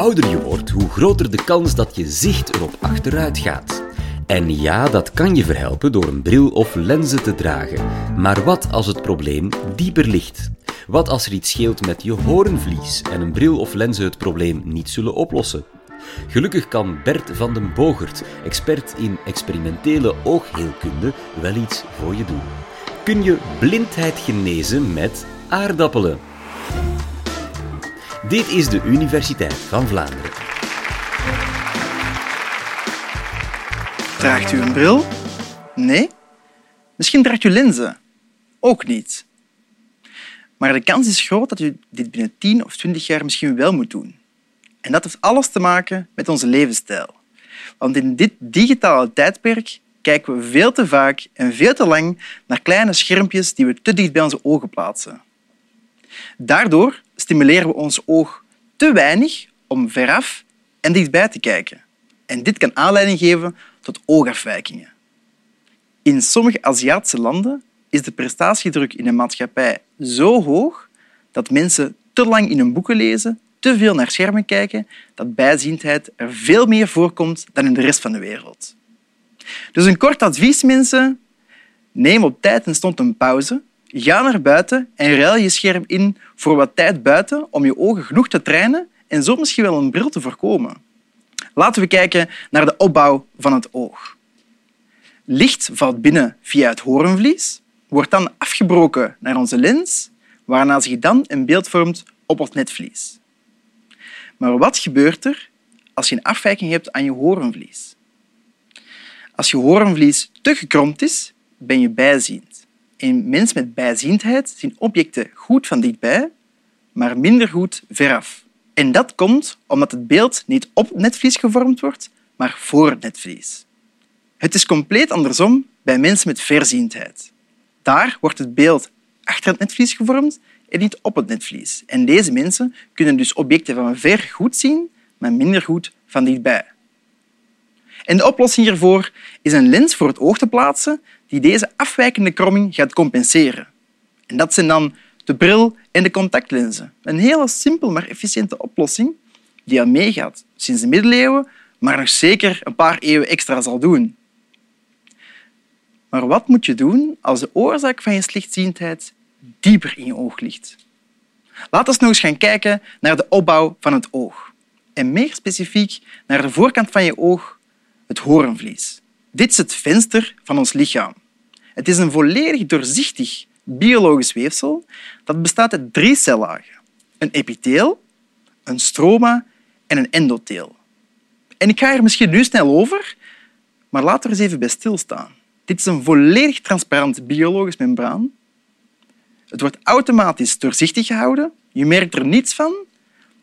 ouder je wordt, hoe groter de kans dat je zicht erop achteruit gaat. En ja, dat kan je verhelpen door een bril of lenzen te dragen. Maar wat als het probleem dieper ligt? Wat als er iets scheelt met je hoornvlies en een bril of lenzen het probleem niet zullen oplossen? Gelukkig kan Bert van den Bogert, expert in experimentele oogheelkunde, wel iets voor je doen. Kun je blindheid genezen met aardappelen? Dit is de Universiteit van Vlaanderen. Draagt u een bril? Nee? Misschien draagt u lenzen? Ook niet. Maar de kans is groot dat u dit binnen 10 of 20 jaar misschien wel moet doen. En dat heeft alles te maken met onze levensstijl. Want in dit digitale tijdperk kijken we veel te vaak en veel te lang naar kleine schermpjes die we te dicht bij onze ogen plaatsen. Daardoor stimuleren we ons oog te weinig om veraf en dichtbij te kijken. En dit kan aanleiding geven tot oogafwijkingen. In sommige Aziatische landen is de prestatiedruk in de maatschappij zo hoog dat mensen te lang in hun boeken lezen, te veel naar schermen kijken, dat bijziendheid er veel meer voorkomt dan in de rest van de wereld. Dus een kort advies, mensen. Neem op tijd en stond een pauze. Ga naar buiten en ruil je scherm in voor wat tijd buiten om je ogen genoeg te trainen en zo misschien wel een bril te voorkomen. Laten we kijken naar de opbouw van het oog. Licht valt binnen via het hoornvlies, wordt dan afgebroken naar onze lens, waarna zich dan een beeld vormt op het netvlies. Maar wat gebeurt er als je een afwijking hebt aan je hoornvlies? Als je hoornvlies te gekromd is, ben je bijziend. En mensen met bijziendheid zien objecten goed van dichtbij, maar minder goed veraf. En dat komt omdat het beeld niet op het netvlies gevormd wordt, maar voor het netvlies. Het is compleet andersom bij mensen met verziendheid. Daar wordt het beeld achter het netvlies gevormd en niet op het netvlies. En deze mensen kunnen dus objecten van ver goed zien, maar minder goed van dichtbij. En de oplossing hiervoor is een lens voor het oog te plaatsen die deze afwijkende kromming gaat compenseren. En dat zijn dan de bril en de contactlenzen. Een hele simpel maar efficiënte oplossing die al meegaat sinds de middeleeuwen, maar nog zeker een paar eeuwen extra zal doen. Maar wat moet je doen als de oorzaak van je slechtziendheid dieper in je oog ligt? Laten we eens gaan kijken naar de opbouw van het oog. En meer specifiek naar de voorkant van je oog, het hoornvlies. Dit is het venster van ons lichaam. Het is een volledig doorzichtig biologisch weefsel dat bestaat uit drie cellagen. Een epitheel, een stroma en een endotheel. En ik ga er misschien nu snel over, maar laten we eens even bij stilstaan. Dit is een volledig transparant biologisch membraan. Het wordt automatisch doorzichtig gehouden. Je merkt er niets van,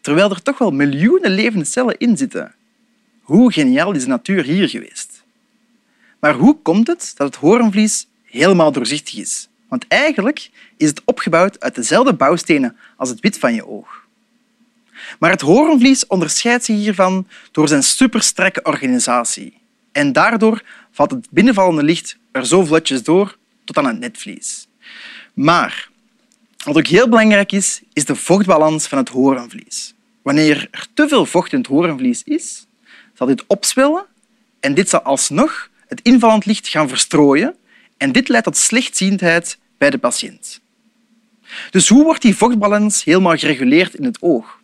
terwijl er toch wel miljoenen levende cellen in zitten. Hoe geniaal is de natuur hier geweest? Maar hoe komt het dat het hoornvlies helemaal doorzichtig is? Want eigenlijk is het opgebouwd uit dezelfde bouwstenen als het wit van je oog. Maar het hoornvlies onderscheidt zich hiervan door zijn superstrakke organisatie. En daardoor valt het binnenvallende licht er zo vlotjes door tot aan het netvlies. Maar wat ook heel belangrijk is, is de vochtbalans van het hoornvlies. Wanneer er te veel vocht in het hoornvlies is, zal dit opzwellen en dit zal alsnog het invallend licht gaan verstrooien en dit leidt tot slechtziendheid bij de patiënt. Dus hoe wordt die vochtbalans helemaal gereguleerd in het oog?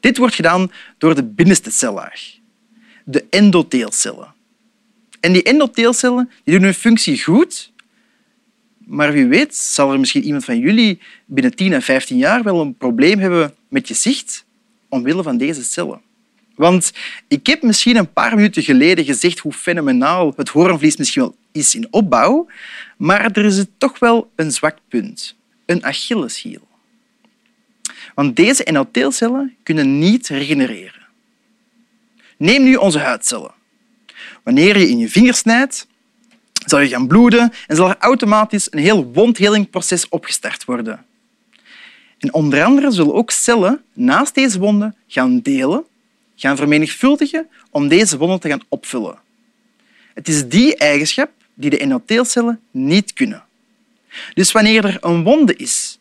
Dit wordt gedaan door de binnenste cellaag, de endotheelcellen. En die endotheelcellen die doen hun functie goed, maar wie weet zal er misschien iemand van jullie binnen 10 en 15 jaar wel een probleem hebben met je zicht omwille van deze cellen. Want ik heb misschien een paar minuten geleden gezegd hoe fenomenaal het hoornvlies misschien wel is in opbouw, maar er is toch wel een zwak punt, een Achilleshiel. Want deze endotheelcellen kunnen niet regenereren. Neem nu onze huidcellen. Wanneer je in je vinger snijdt, zal je gaan bloeden en zal er automatisch een heel wondhelingproces opgestart worden. En onder andere zullen ook cellen naast deze wonden gaan delen, gaan vermenigvuldigen om deze wonden te gaan opvullen. Het is die eigenschap die de endotheelcellen niet kunnen. Dus wanneer er een wonde is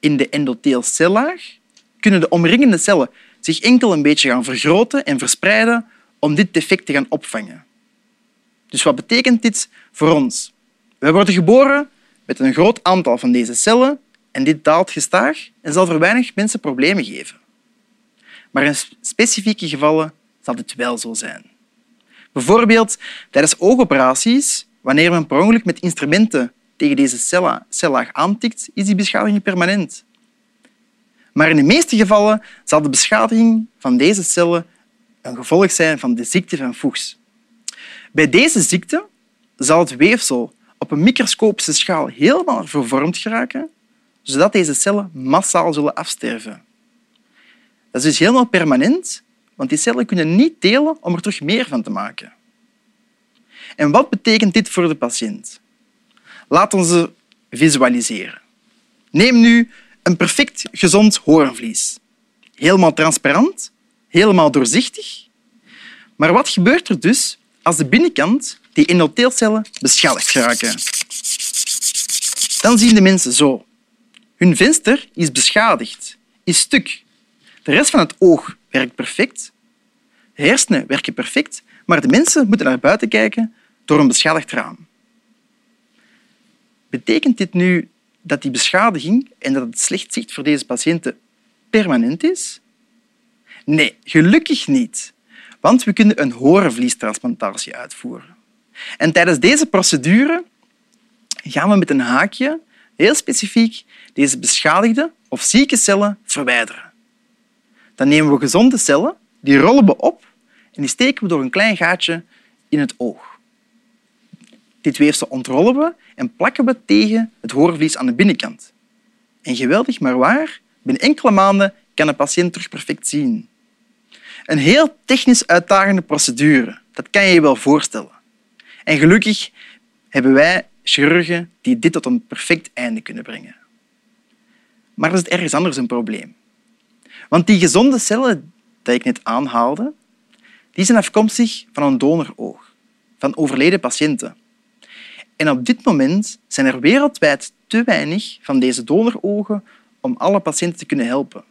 in de endotheelcellaag, kunnen de omringende cellen zich enkel een beetje gaan vergroten en verspreiden om dit defect te gaan opvangen. Dus wat betekent dit voor ons? We worden geboren met een groot aantal van deze cellen en dit daalt gestaag en zal voor weinig mensen problemen geven. Maar in specifieke gevallen zal dit wel zo zijn. Bijvoorbeeld tijdens oogoperaties, wanneer men per ongeluk met instrumenten tegen deze cellaag aantikt, is die beschadiging permanent. Maar in de meeste gevallen zal de beschadiging van deze cellen een gevolg zijn van de ziekte van Fuchs. Bij deze ziekte zal het weefsel op een microscopische schaal helemaal vervormd geraken, zodat deze cellen massaal zullen afsterven. Dat is dus helemaal permanent, want die cellen kunnen niet delen om er terug meer van te maken. En wat betekent dit voor de patiënt? Laat ons visualiseren. Neem nu een perfect gezond hoornvlies. Helemaal transparant, helemaal doorzichtig. Maar wat gebeurt er dus als de binnenkant, die endotheelcellen, beschadigd geraken? Dan zien de mensen zo. Hun venster is beschadigd, is stuk. De rest van het oog werkt perfect. De hersenen werken perfect, maar de mensen moeten naar buiten kijken door een beschadigd raam. Betekent dit nu dat die beschadiging en dat het slecht zicht voor deze patiënten permanent is? Nee, gelukkig niet, want we kunnen een horenvliestransplantatie uitvoeren. En tijdens deze procedure gaan we met een haakje heel specifiek deze beschadigde of zieke cellen verwijderen. Dan nemen we gezonde cellen, die rollen we op en die steken we door een klein gaatje in het oog. Dit weefsel ontrollen we en plakken we tegen het hoorvlies aan de binnenkant. En geweldig maar waar, binnen enkele maanden kan de patiënt terug perfect zien. Een heel technisch uitdagende procedure, dat kan je je wel voorstellen. En gelukkig hebben wij chirurgen die dit tot een perfect einde kunnen brengen. Maar er is ergens anders een probleem. Want die gezonde cellen die ik net aanhaalde, die zijn afkomstig van een donoroog, van overleden patiënten. En op dit moment zijn er wereldwijd te weinig van deze donorogen om alle patiënten te kunnen helpen.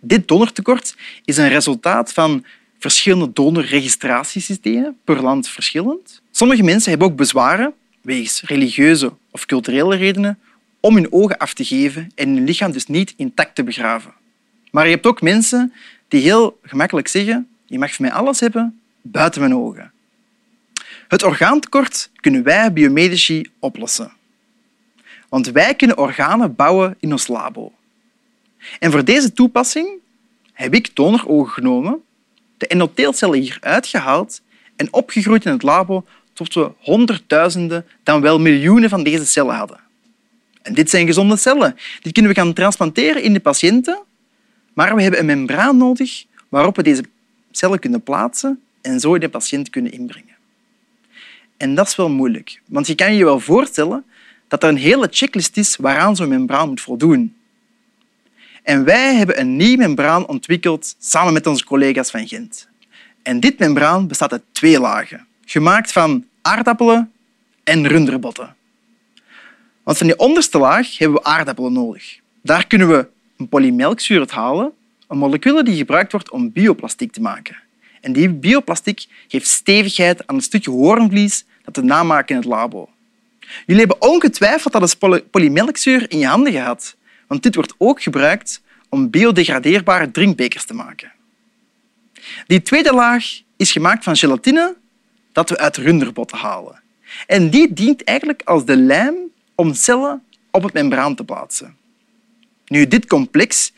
Dit donortekort is een resultaat van verschillende donorregistratiesystemen, per land verschillend. Sommige mensen hebben ook bezwaren, wegens religieuze of culturele redenen, om hun ogen af te geven en hun lichaam dus niet intact te begraven. Maar je hebt ook mensen die heel gemakkelijk zeggen je mag van mij alles hebben, buiten mijn ogen. Het orgaantekort kunnen wij biomedici oplossen. Want wij kunnen organen bouwen in ons labo. En voor deze toepassing heb ik donorogen genomen, de endotheelcellen hieruit gehaald en opgegroeid in het labo tot we honderdduizenden, dan wel miljoenen van deze cellen hadden. En dit zijn gezonde cellen. Die kunnen we gaan transplanteren in de patiënten, maar we hebben een membraan nodig waarop we deze cellen kunnen plaatsen en zo in de patiënt kunnen inbrengen. En dat is wel moeilijk, want je kan je wel voorstellen dat er een hele checklist is waaraan zo'n membraan moet voldoen. En wij hebben een nieuw membraan ontwikkeld samen met onze collega's van Gent. En dit membraan bestaat uit twee lagen, gemaakt van aardappelen en runderbotten. Want van die onderste laag hebben we aardappelen nodig. Daar kunnen we een polymelkzuur uit halen, een molecuul die gebruikt wordt om bioplastiek te maken. En die bioplastiek geeft stevigheid aan het stukje hoornvlies dat we namaken in het labo. Jullie hebben ongetwijfeld dat eens polymelkzuur in je handen gehad, want dit wordt ook gebruikt om biodegradeerbare drinkbekers te maken. Die tweede laag is gemaakt van gelatine dat we uit runderbotten halen. En die dient eigenlijk als de lijm om cellen op het membraan te plaatsen. Nu, dit complex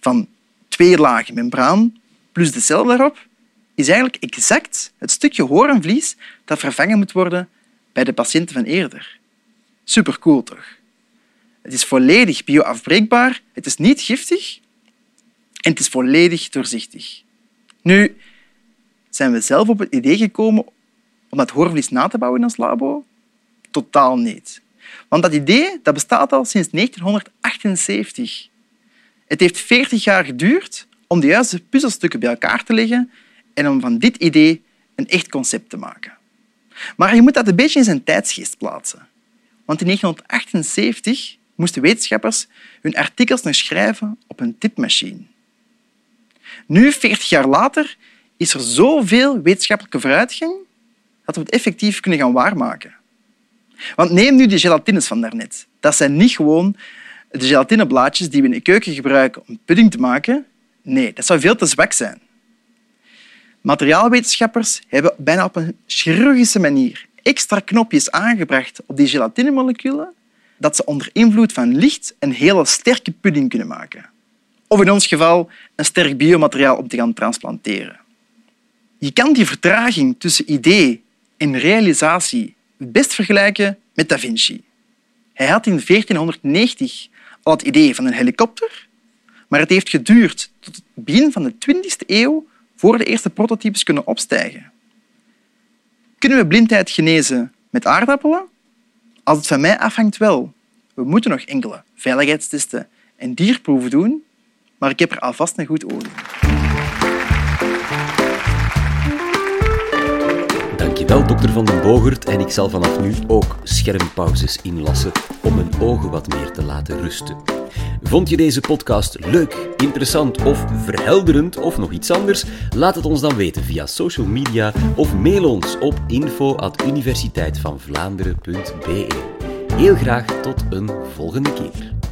van twee lagen membraan plus de cel daarop is eigenlijk exact het stukje hoornvlies dat vervangen moet worden bij de patiënten van eerder. Supercool, toch? Het is volledig bioafbreekbaar, het is niet giftig en het is volledig doorzichtig. Nu, zijn we zelf op het idee gekomen om dat hoorvlies na te bouwen in ons labo? Totaal niet. Want dat idee dat bestaat al sinds 1978. Het heeft 40 jaar geduurd om de juiste puzzelstukken bij elkaar te leggen en om van dit idee een echt concept te maken. Maar je moet dat een beetje in zijn tijdsgeest plaatsen. Want in 1978 moesten wetenschappers hun artikels nog schrijven op een tipmachine. Nu, 40 jaar later, is er zoveel wetenschappelijke vooruitgang dat we het effectief kunnen gaan waarmaken. Want neem nu die gelatines van daarnet. Dat zijn niet gewoon de gelatineblaadjes die we in de keuken gebruiken om pudding te maken. Nee, dat zou veel te zwak zijn. Materiaalwetenschappers hebben bijna op een chirurgische manier extra knopjes aangebracht op die gelatinemoleculen dat ze onder invloed van licht een hele sterke pudding kunnen maken. Of in ons geval een sterk biomateriaal om te gaan transplanteren. Je kan die vertraging tussen idee en realisatie best vergelijken met Da Vinci. Hij had in 1490 al het idee van een helikopter, maar het heeft geduurd tot het begin van de 20e eeuw voor de eerste prototypes kunnen opstijgen. Kunnen we blindheid genezen met aardappelen? Als het van mij afhangt wel. We moeten nog enkele veiligheidstesten en dierproeven doen, maar ik heb er alvast een goed oog. Dankjewel, dokter Van den Bogert. En ik zal vanaf nu ook schermpauzes inlassen om mijn ogen wat meer te laten rusten. Vond je deze podcast leuk, interessant of verhelderend of nog iets anders? Laat het ons dan weten via social media of mail ons op info.universiteitvanvlaanderen.be. Heel graag tot een volgende keer.